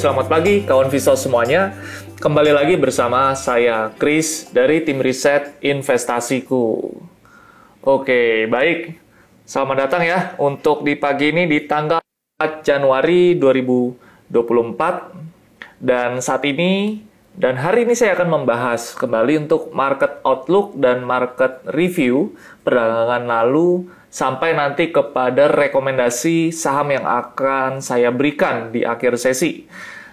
Selamat pagi kawan Viso semuanya. Kembali lagi bersama saya Chris dari tim riset investasiku. Oke, baik. Selamat datang ya untuk di pagi ini di tanggal 4 Januari 2024 dan saat ini dan hari ini saya akan membahas kembali untuk market outlook dan market review perdagangan lalu sampai nanti kepada rekomendasi saham yang akan saya berikan di akhir sesi.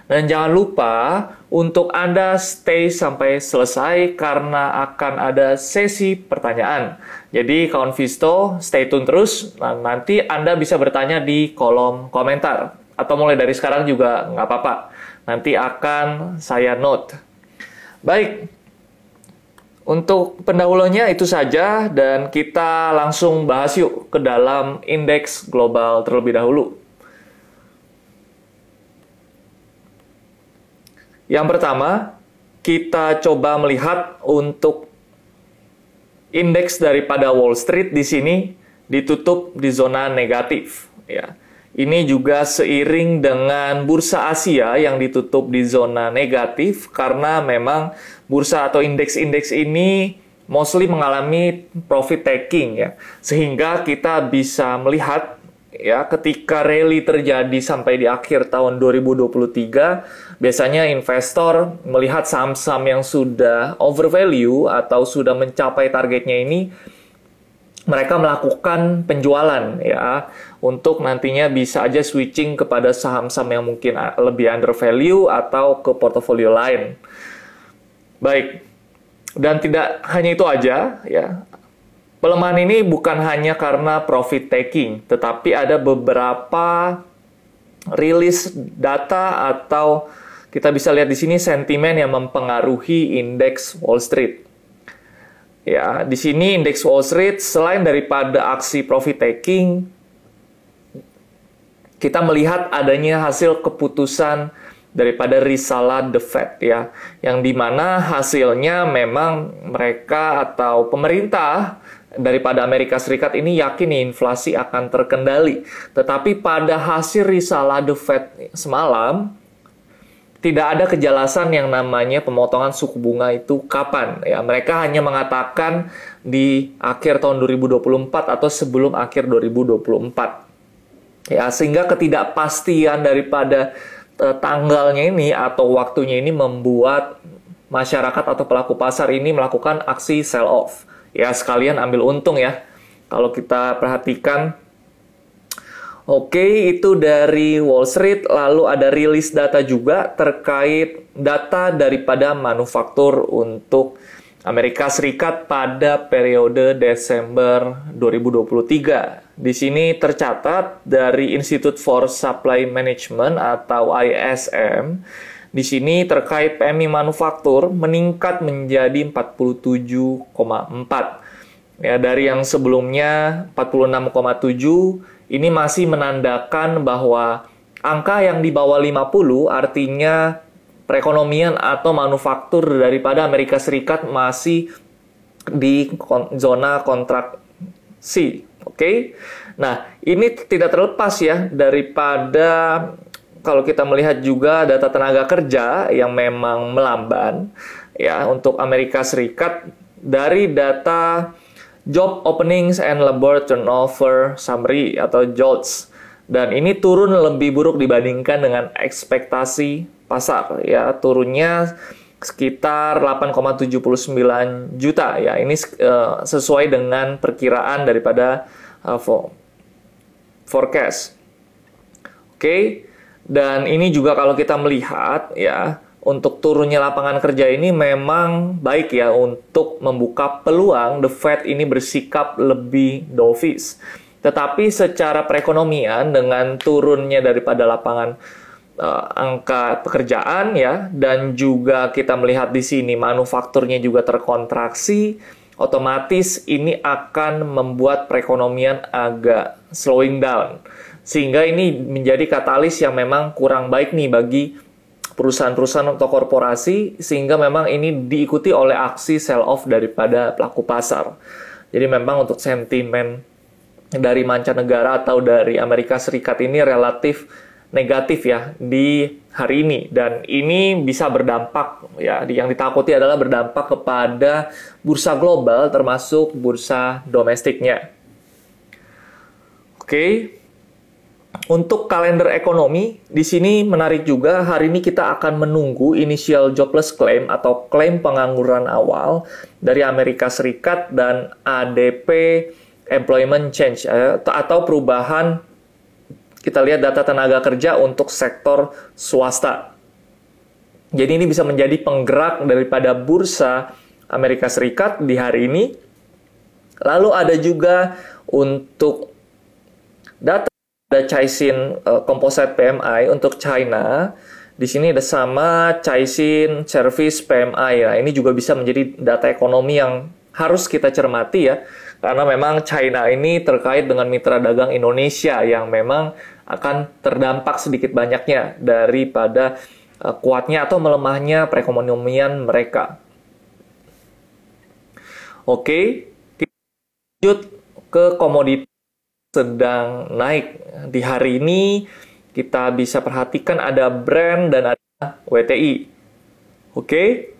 Dan jangan lupa untuk Anda stay sampai selesai karena akan ada sesi pertanyaan. Jadi kawan Visto, stay tune terus. Nah, nanti Anda bisa bertanya di kolom komentar. Atau mulai dari sekarang juga nggak apa-apa. Nanti akan saya note. Baik, untuk pendahulunya itu saja dan kita langsung bahas yuk ke dalam indeks global terlebih dahulu. Yang pertama, kita coba melihat untuk indeks daripada Wall Street di sini ditutup di zona negatif ya. Ini juga seiring dengan bursa Asia yang ditutup di zona negatif karena memang bursa atau indeks-indeks ini mostly mengalami profit taking ya. Sehingga kita bisa melihat ya ketika rally terjadi sampai di akhir tahun 2023 biasanya investor melihat saham-saham yang sudah overvalue atau sudah mencapai targetnya ini mereka melakukan penjualan ya untuk nantinya bisa aja switching kepada saham-saham yang mungkin lebih under value atau ke portofolio lain. Baik. Dan tidak hanya itu aja ya. Pelemahan ini bukan hanya karena profit taking, tetapi ada beberapa rilis data atau kita bisa lihat di sini sentimen yang mempengaruhi indeks Wall Street. Ya, di sini indeks Wall Street selain daripada aksi profit taking kita melihat adanya hasil keputusan daripada risalah The Fed ya, yang di mana hasilnya memang mereka atau pemerintah daripada Amerika Serikat ini yakin inflasi akan terkendali. Tetapi pada hasil risalah The Fed semalam tidak ada kejelasan yang namanya pemotongan suku bunga itu kapan ya. Mereka hanya mengatakan di akhir tahun 2024 atau sebelum akhir 2024 ya sehingga ketidakpastian daripada tanggalnya ini atau waktunya ini membuat masyarakat atau pelaku pasar ini melakukan aksi sell off ya sekalian ambil untung ya kalau kita perhatikan Oke, itu dari Wall Street. Lalu ada rilis data juga terkait data daripada manufaktur untuk Amerika Serikat pada periode Desember 2023. Di sini tercatat dari Institute for Supply Management atau ISM. Di sini terkait PMI manufaktur meningkat menjadi 47,4. Ya, dari yang sebelumnya 46,7 ini masih menandakan bahwa angka yang di bawah 50 artinya perekonomian atau manufaktur daripada Amerika Serikat masih di zona kontraksi. Oke. Okay? Nah, ini tidak terlepas ya daripada kalau kita melihat juga data tenaga kerja yang memang melamban ya untuk Amerika Serikat dari data Job Openings and Labor Turnover Summary atau JOLTS. Dan ini turun lebih buruk dibandingkan dengan ekspektasi pasar ya. Turunnya sekitar 8,79 juta ya. Ini uh, sesuai dengan perkiraan daripada uh, forecast. Oke. Okay. Dan ini juga kalau kita melihat ya untuk turunnya lapangan kerja ini memang baik ya untuk membuka peluang The Fed ini bersikap lebih dovish. Tetapi secara perekonomian dengan turunnya daripada lapangan uh, angka pekerjaan ya dan juga kita melihat di sini manufakturnya juga terkontraksi, otomatis ini akan membuat perekonomian agak slowing down. Sehingga ini menjadi katalis yang memang kurang baik nih bagi perusahaan-perusahaan atau korporasi sehingga memang ini diikuti oleh aksi sell off daripada pelaku pasar. Jadi memang untuk sentimen dari mancanegara atau dari Amerika Serikat ini relatif negatif ya di hari ini dan ini bisa berdampak ya yang ditakuti adalah berdampak kepada bursa global termasuk bursa domestiknya. Oke. Untuk kalender ekonomi, di sini menarik juga hari ini kita akan menunggu initial jobless claim atau klaim pengangguran awal dari Amerika Serikat dan ADP employment change eh, atau perubahan kita lihat data tenaga kerja untuk sektor swasta. Jadi ini bisa menjadi penggerak daripada bursa Amerika Serikat di hari ini. Lalu ada juga untuk data ada Caixin Composite PMI untuk China. Di sini ada sama Caixin Service PMI. Nah, ini juga bisa menjadi data ekonomi yang harus kita cermati ya. Karena memang China ini terkait dengan mitra dagang Indonesia yang memang akan terdampak sedikit banyaknya daripada uh, kuatnya atau melemahnya perekonomian mereka. Oke, kita lanjut ke komoditas sedang naik. Di hari ini kita bisa perhatikan ada brand dan ada WTI. Oke.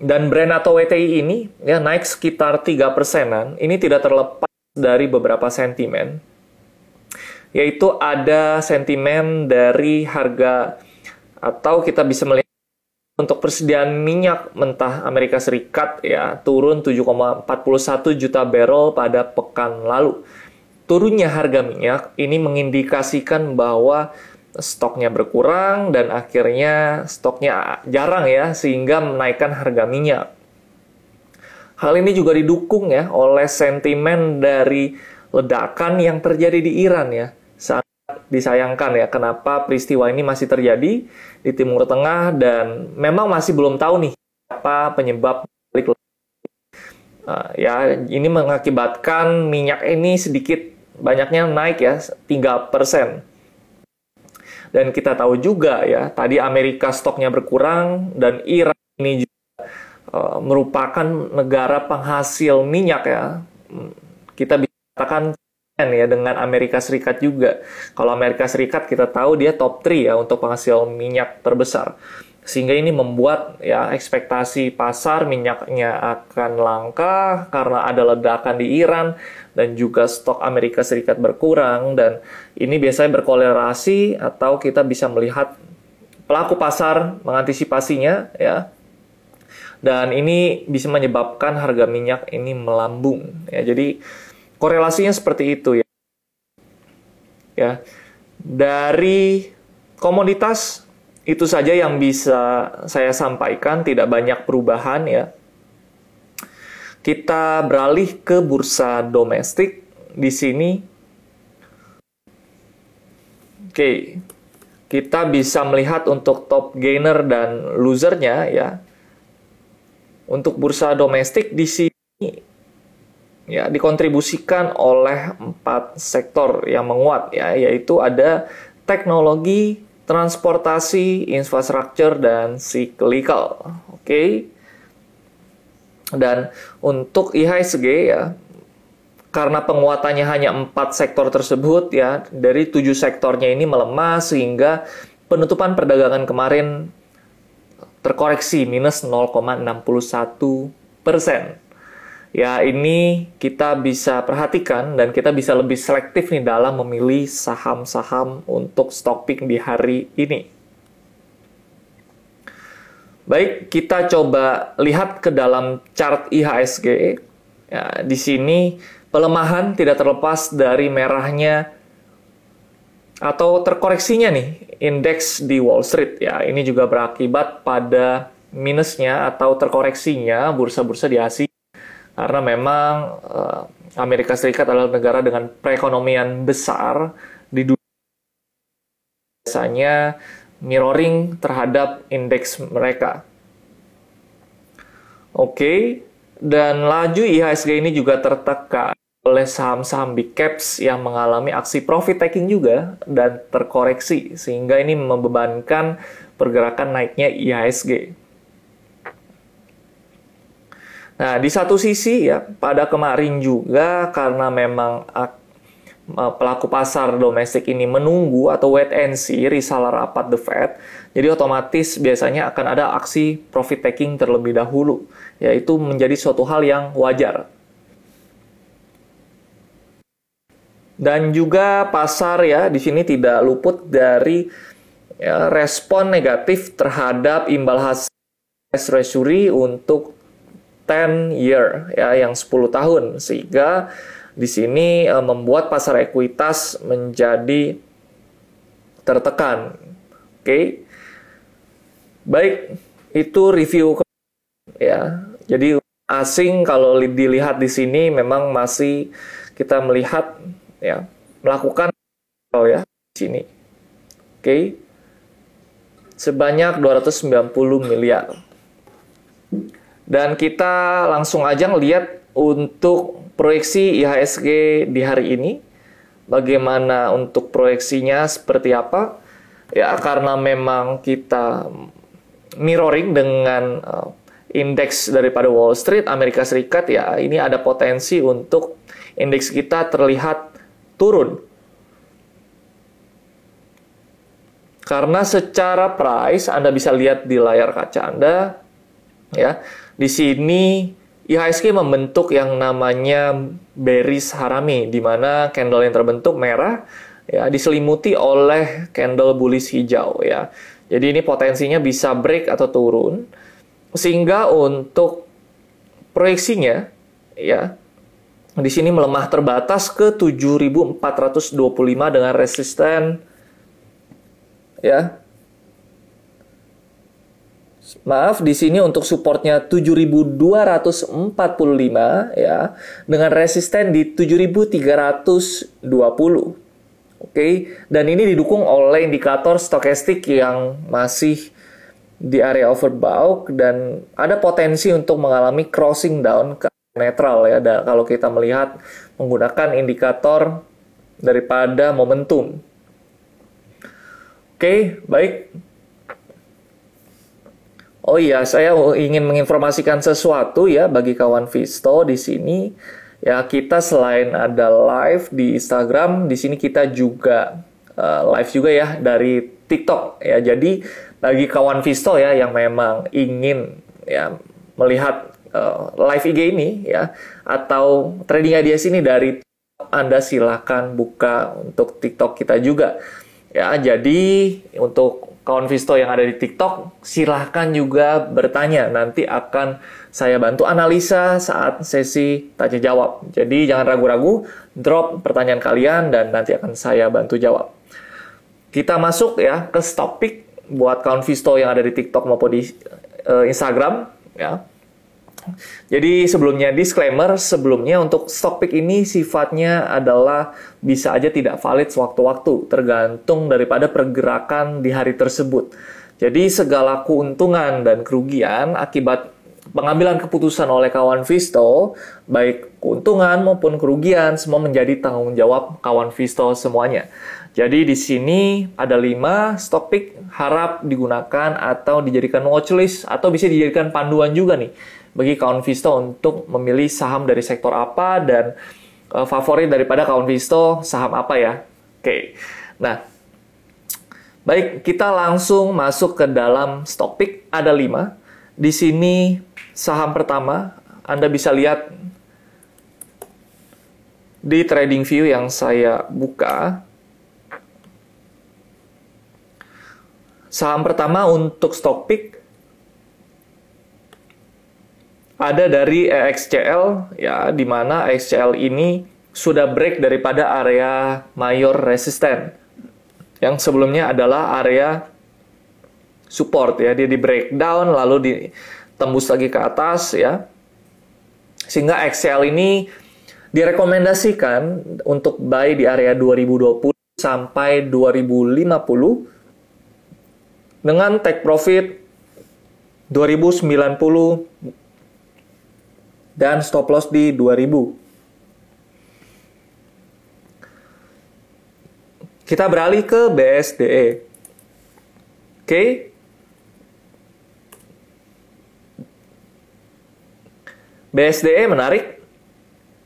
Dan brand atau WTI ini ya naik sekitar 3 persenan. Ini tidak terlepas dari beberapa sentimen yaitu ada sentimen dari harga atau kita bisa melihat untuk persediaan minyak mentah Amerika Serikat ya turun 7,41 juta barrel pada pekan lalu. Turunnya harga minyak ini mengindikasikan bahwa stoknya berkurang dan akhirnya stoknya jarang ya sehingga menaikkan harga minyak. Hal ini juga didukung ya oleh sentimen dari ledakan yang terjadi di Iran ya sangat disayangkan ya kenapa peristiwa ini masih terjadi di Timur Tengah dan memang masih belum tahu nih apa penyebab balik uh, ya ini mengakibatkan minyak ini sedikit banyaknya naik ya 3%. Dan kita tahu juga ya, tadi Amerika stoknya berkurang dan Iran ini juga uh, merupakan negara penghasil minyak ya. Kita bisa katakan ya dengan Amerika Serikat juga. Kalau Amerika Serikat kita tahu dia top 3 ya untuk penghasil minyak terbesar. Sehingga ini membuat ya ekspektasi pasar minyaknya akan langka karena ada ledakan di Iran dan juga stok Amerika Serikat berkurang dan ini biasanya berkolerasi atau kita bisa melihat pelaku pasar mengantisipasinya ya dan ini bisa menyebabkan harga minyak ini melambung ya jadi Korelasinya seperti itu ya. Ya. Dari komoditas itu saja yang bisa saya sampaikan, tidak banyak perubahan ya. Kita beralih ke bursa domestik di sini. Oke. Kita bisa melihat untuk top gainer dan losernya ya. Untuk bursa domestik di sini ya dikontribusikan oleh empat sektor yang menguat ya yaitu ada teknologi, transportasi, infrastruktur dan cyclical. Oke. Okay? Dan untuk IHSG ya karena penguatannya hanya empat sektor tersebut ya dari tujuh sektornya ini melemah sehingga penutupan perdagangan kemarin terkoreksi minus 0,61 persen ya ini kita bisa perhatikan dan kita bisa lebih selektif nih dalam memilih saham-saham untuk stock di hari ini. Baik, kita coba lihat ke dalam chart IHSG. Ya, di sini pelemahan tidak terlepas dari merahnya atau terkoreksinya nih indeks di Wall Street ya. Ini juga berakibat pada minusnya atau terkoreksinya bursa-bursa di Asia karena memang uh, Amerika Serikat adalah negara dengan perekonomian besar di dunia biasanya mirroring terhadap indeks mereka. Oke, okay. dan laju IHSG ini juga tertekan oleh saham-saham big caps yang mengalami aksi profit taking juga dan terkoreksi sehingga ini membebankan pergerakan naiknya IHSG. Nah, di satu sisi ya, pada kemarin juga karena memang pelaku pasar domestik ini menunggu atau wait and see risalah rapat The Fed, jadi otomatis biasanya akan ada aksi profit taking terlebih dahulu, yaitu menjadi suatu hal yang wajar. Dan juga pasar ya di sini tidak luput dari ya, respon negatif terhadap imbal hasil treasury untuk 10 year ya yang 10 tahun sehingga di sini uh, membuat pasar ekuitas menjadi tertekan. Oke. Okay. Baik, itu review ya. Jadi asing kalau dilihat di sini memang masih kita melihat ya melakukan oh ya di sini. Oke. Okay. Sebanyak 290 miliar. Dan kita langsung aja lihat untuk proyeksi IHSG di hari ini. Bagaimana untuk proyeksinya seperti apa? Ya, karena memang kita mirroring dengan uh, indeks daripada Wall Street Amerika Serikat ya, ini ada potensi untuk indeks kita terlihat turun. Karena secara price Anda bisa lihat di layar kaca Anda ya. Di sini IHSG membentuk yang namanya bearish harami di mana candle yang terbentuk merah ya diselimuti oleh candle bullish hijau ya. Jadi ini potensinya bisa break atau turun sehingga untuk proyeksinya ya di sini melemah terbatas ke 7425 dengan resisten ya. Maaf, di sini untuk supportnya 7245 ya, dengan resisten di 7320. Oke, dan ini didukung oleh indikator stokastik yang masih di area overbought dan ada potensi untuk mengalami crossing down ke netral ya da, kalau kita melihat menggunakan indikator daripada momentum. Oke, baik. Oh iya, saya ingin menginformasikan sesuatu ya bagi kawan Visto di sini. Ya, kita selain ada live di Instagram, di sini kita juga uh, live juga ya dari TikTok ya. Jadi bagi kawan Visto ya yang memang ingin ya melihat uh, live IG ini ya atau trading ideas ini dari Anda silahkan buka untuk TikTok kita juga. Ya, jadi untuk kawan Visto yang ada di TikTok, silahkan juga bertanya. Nanti akan saya bantu analisa saat sesi tanya jawab. Jadi jangan ragu-ragu, drop pertanyaan kalian dan nanti akan saya bantu jawab. Kita masuk ya ke topik buat kawan Visto yang ada di TikTok maupun di uh, Instagram ya. Jadi sebelumnya disclaimer, sebelumnya untuk stock pick ini sifatnya adalah bisa aja tidak valid sewaktu-waktu, tergantung daripada pergerakan di hari tersebut. Jadi segala keuntungan dan kerugian akibat pengambilan keputusan oleh kawan Visto, baik keuntungan maupun kerugian, semua menjadi tanggung jawab kawan Visto semuanya. Jadi di sini ada 5 stock pick harap digunakan atau dijadikan watchlist atau bisa dijadikan panduan juga nih bagi kawan Visto untuk memilih saham dari sektor apa dan uh, favorit daripada kawan Visto saham apa ya. Oke. Nah, baik kita langsung masuk ke dalam stock pick ada 5. Di sini saham pertama Anda bisa lihat di trading view yang saya buka. Saham pertama untuk stock pick ada dari EXCL ya di mana EXCL ini sudah break daripada area mayor resisten. Yang sebelumnya adalah area support ya dia di breakdown lalu ditembus lagi ke atas ya. Sehingga XCL ini direkomendasikan untuk buy di area 2020 sampai 2050 dengan take profit 2090 dan stop loss di 2000. Kita beralih ke BSDE. Oke. BSDE menarik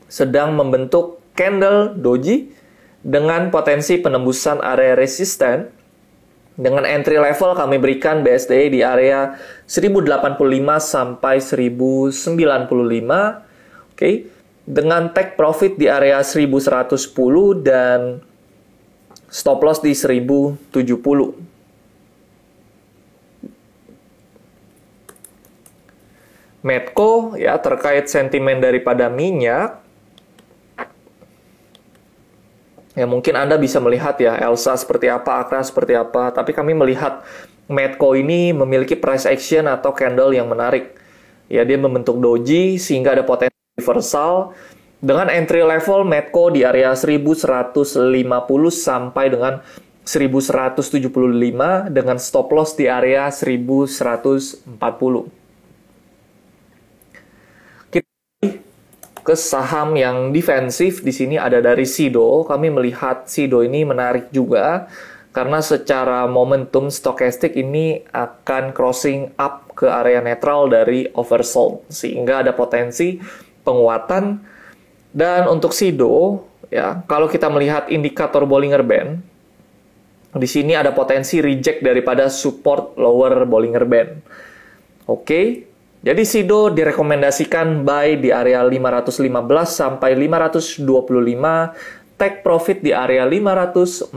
sedang membentuk candle doji dengan potensi penembusan area resisten dengan entry level kami berikan BSD di area 1085 sampai 1095. Oke. Okay. Dengan take profit di area 1110 dan stop loss di 1070. Medco ya terkait sentimen daripada minyak Ya mungkin Anda bisa melihat ya Elsa seperti apa, Akra seperti apa, tapi kami melihat Medco ini memiliki price action atau candle yang menarik. Ya dia membentuk doji sehingga ada potensi reversal dengan entry level Medco di area 1150 sampai dengan 1175 dengan stop loss di area 1140. Ke saham yang defensif di sini ada dari Sido. Kami melihat Sido ini menarik juga karena secara momentum stokastik ini akan crossing up ke area netral dari oversold sehingga ada potensi penguatan dan untuk Sido ya kalau kita melihat indikator Bollinger Band di sini ada potensi reject daripada support lower Bollinger Band. Oke, okay. Jadi Sido direkomendasikan buy di area 515 sampai 525, take profit di area 540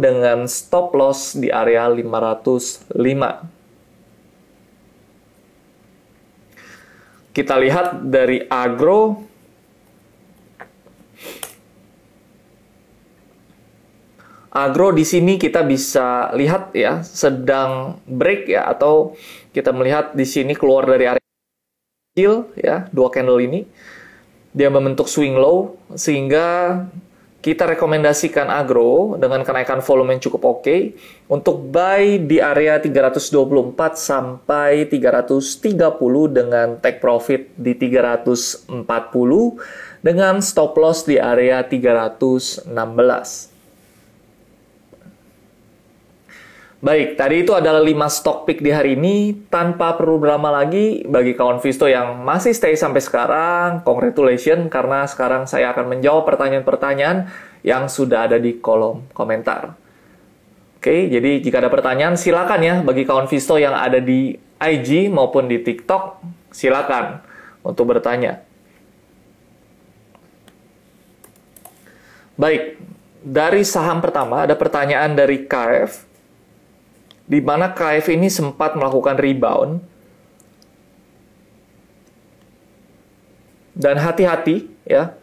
dengan stop loss di area 505. Kita lihat dari agro agro di sini kita bisa lihat ya sedang break ya atau kita melihat di sini keluar dari area kecil ya, dua candle ini. Dia membentuk swing low sehingga kita rekomendasikan agro dengan kenaikan volume yang cukup oke okay, untuk buy di area 324 sampai 330 dengan take profit di 340 dengan stop loss di area 316. Baik, tadi itu adalah 5 stock pick di hari ini. Tanpa perlu drama lagi, bagi kawan Visto yang masih stay sampai sekarang, congratulations karena sekarang saya akan menjawab pertanyaan-pertanyaan yang sudah ada di kolom komentar. Oke, jadi jika ada pertanyaan silakan ya bagi kawan Visto yang ada di IG maupun di TikTok, silakan untuk bertanya. Baik, dari saham pertama ada pertanyaan dari KF di mana KF ini sempat melakukan rebound. Dan hati-hati ya.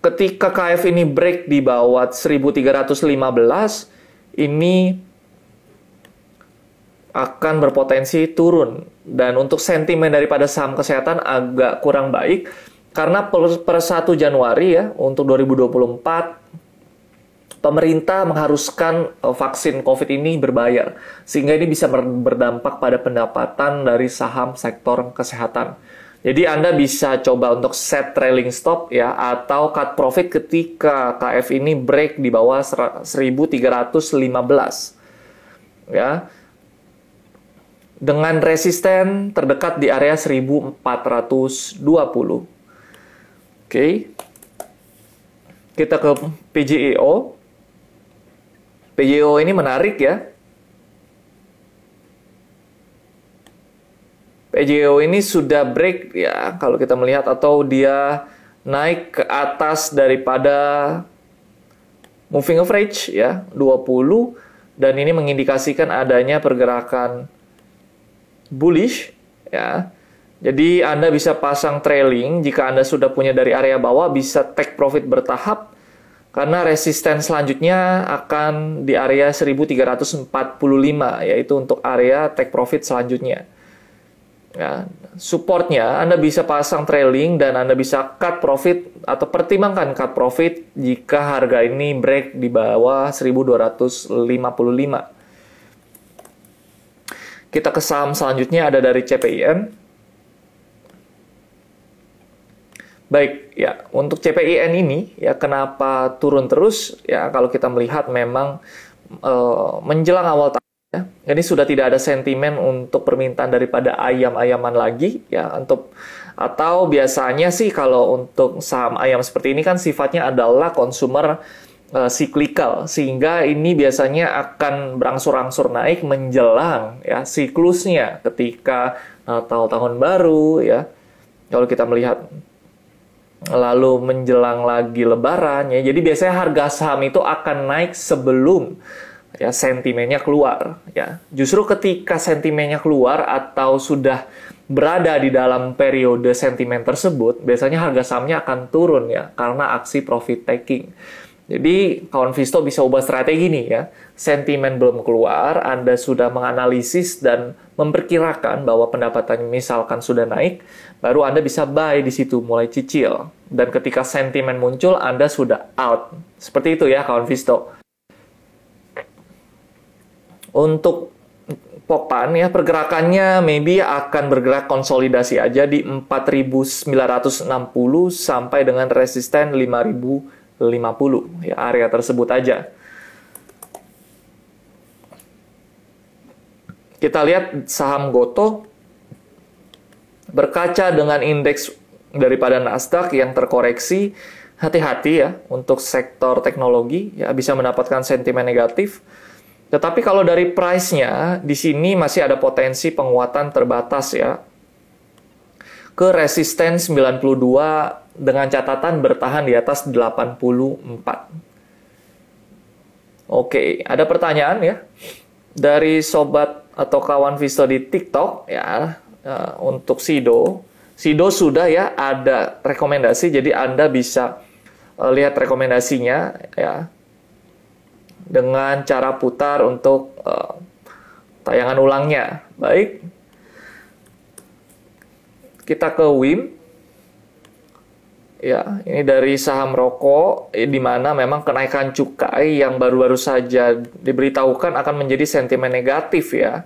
Ketika KF ini break di bawah 1315 ini akan berpotensi turun dan untuk sentimen daripada saham kesehatan agak kurang baik karena per, per 1 Januari ya untuk 2024 pemerintah mengharuskan uh, vaksin COVID ini berbayar, sehingga ini bisa berdampak pada pendapatan dari saham sektor kesehatan. Jadi Anda bisa coba untuk set trailing stop ya atau cut profit ketika KF ini break di bawah 1315. Ya. Dengan resisten terdekat di area 1420. Oke. Kita ke PGEO. PJO ini menarik ya. PJO ini sudah break ya kalau kita melihat atau dia naik ke atas daripada moving average ya 20 dan ini mengindikasikan adanya pergerakan bullish ya. Jadi Anda bisa pasang trailing jika Anda sudah punya dari area bawah bisa take profit bertahap karena resisten selanjutnya akan di area 1345 yaitu untuk area take profit selanjutnya. Ya, supportnya Anda bisa pasang trailing dan Anda bisa cut profit atau pertimbangkan cut profit jika harga ini break di bawah 1255. Kita ke saham selanjutnya ada dari CPIN. Baik, ya untuk CPIN ini ya kenapa turun terus ya kalau kita melihat memang e, menjelang awal tahun ya ini sudah tidak ada sentimen untuk permintaan daripada ayam-ayaman lagi ya untuk atau biasanya sih kalau untuk saham ayam seperti ini kan sifatnya adalah consumer uh, siklikal sehingga ini biasanya akan berangsur-angsur naik menjelang ya siklusnya ketika Natal tahun baru ya. Kalau kita melihat lalu menjelang lagi lebaran ya. Jadi biasanya harga saham itu akan naik sebelum ya sentimennya keluar ya. Justru ketika sentimennya keluar atau sudah berada di dalam periode sentimen tersebut, biasanya harga sahamnya akan turun ya karena aksi profit taking. Jadi kawan Visto bisa ubah strategi nih ya. Sentimen belum keluar, Anda sudah menganalisis dan memperkirakan bahwa pendapatannya misalkan sudah naik, baru Anda bisa buy di situ mulai cicil. Dan ketika sentimen muncul, Anda sudah out. Seperti itu ya kawan Visto. Untuk Pokpan ya pergerakannya maybe akan bergerak konsolidasi aja di 4960 sampai dengan resisten 5050 ya area tersebut aja. Kita lihat saham Goto berkaca dengan indeks daripada Nasdaq yang terkoreksi, hati-hati ya untuk sektor teknologi ya bisa mendapatkan sentimen negatif tetapi kalau dari price-nya, di sini masih ada potensi penguatan terbatas ya. Ke resisten 92 dengan catatan bertahan di atas 84. Oke, ada pertanyaan ya. Dari sobat atau kawan Visto di TikTok ya, uh, untuk Sido. Sido sudah ya ada rekomendasi, jadi Anda bisa uh, lihat rekomendasinya ya dengan cara putar untuk uh, tayangan ulangnya. Baik, kita ke WIM. Ya, ini dari saham rokok, eh, di mana memang kenaikan cukai yang baru-baru saja diberitahukan akan menjadi sentimen negatif ya.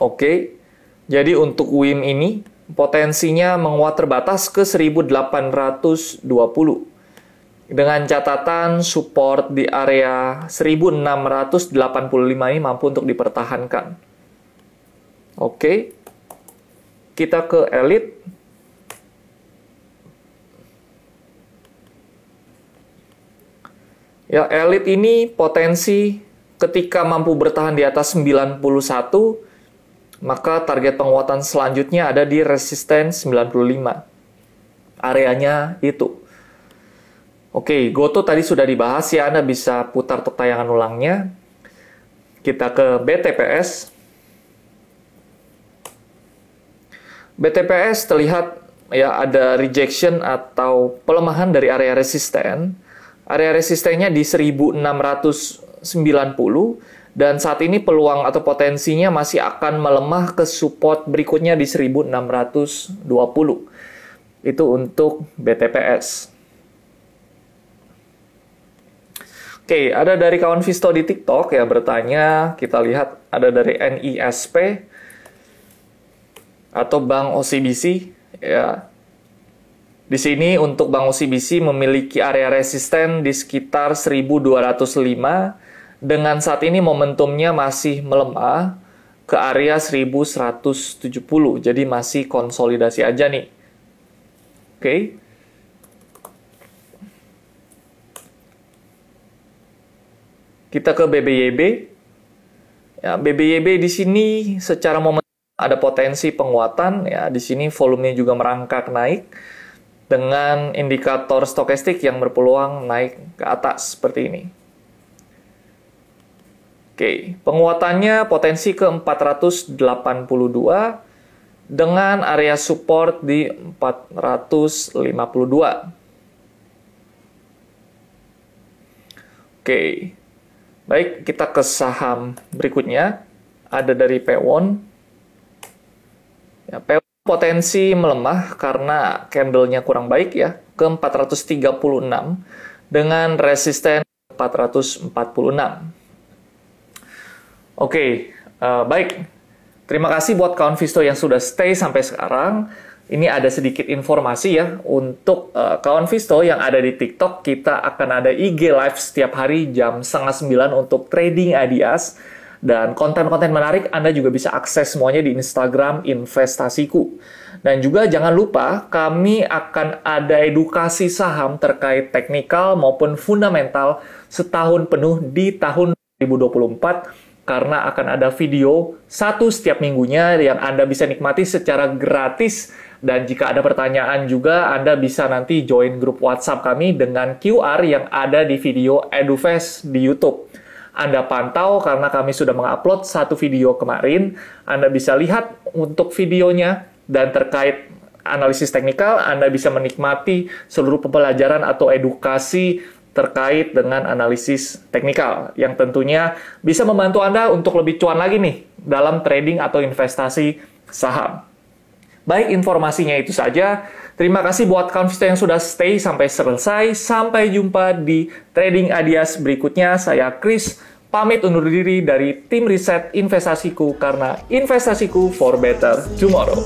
Oke, jadi untuk WIM ini potensinya menguat terbatas ke 1820 dengan catatan support di area 1685 ini mampu untuk dipertahankan. Oke. Kita ke elit. Ya, elit ini potensi ketika mampu bertahan di atas 91, maka target penguatan selanjutnya ada di resisten 95. Areanya itu. Oke, Goto tadi sudah dibahas ya, Anda bisa putar untuk tayangan ulangnya. Kita ke BTPS. BTPS terlihat ya ada rejection atau pelemahan dari area resisten. Area resistennya di 1690 dan saat ini peluang atau potensinya masih akan melemah ke support berikutnya di 1620. Itu untuk BTPS. Oke, ada dari kawan Visto di TikTok yang bertanya, kita lihat ada dari NISP atau Bank OCBC ya. Di sini untuk Bank OCBC memiliki area resisten di sekitar 1205 dengan saat ini momentumnya masih melemah ke area 1170. Jadi masih konsolidasi aja nih. Oke. Kita ke BBYB. Ya, BBYB di sini secara momen ada potensi penguatan ya. Di sini volumenya juga merangkak naik dengan indikator stokastik yang berpeluang naik ke atas seperti ini. Oke, penguatannya potensi ke 482 dengan area support di 452. Oke. Baik, kita ke saham berikutnya. Ada dari Pewon. Ya, Pewon potensi melemah karena candlenya kurang baik ya, ke 436 dengan resisten 446. Oke, uh, baik. Terima kasih buat kawan Visto yang sudah stay sampai sekarang ini ada sedikit informasi ya untuk uh, kawan Visto yang ada di TikTok kita akan ada IG live setiap hari jam setengah sembilan untuk trading adias dan konten-konten menarik Anda juga bisa akses semuanya di Instagram investasiku. Dan juga jangan lupa kami akan ada edukasi saham terkait teknikal maupun fundamental setahun penuh di tahun 2024 karena akan ada video satu setiap minggunya yang Anda bisa nikmati secara gratis dan jika ada pertanyaan juga, Anda bisa nanti join grup WhatsApp kami dengan QR yang ada di video EduFest di YouTube. Anda pantau karena kami sudah mengupload satu video kemarin. Anda bisa lihat untuk videonya dan terkait analisis teknikal, Anda bisa menikmati seluruh pembelajaran atau edukasi terkait dengan analisis teknikal yang tentunya bisa membantu Anda untuk lebih cuan lagi nih dalam trading atau investasi saham. Baik, informasinya itu saja. Terima kasih buat konsisten yang sudah stay sampai selesai. Sampai jumpa di Trading Adias berikutnya. Saya Chris, pamit undur diri dari tim riset investasiku karena investasiku for. For better tomorrow.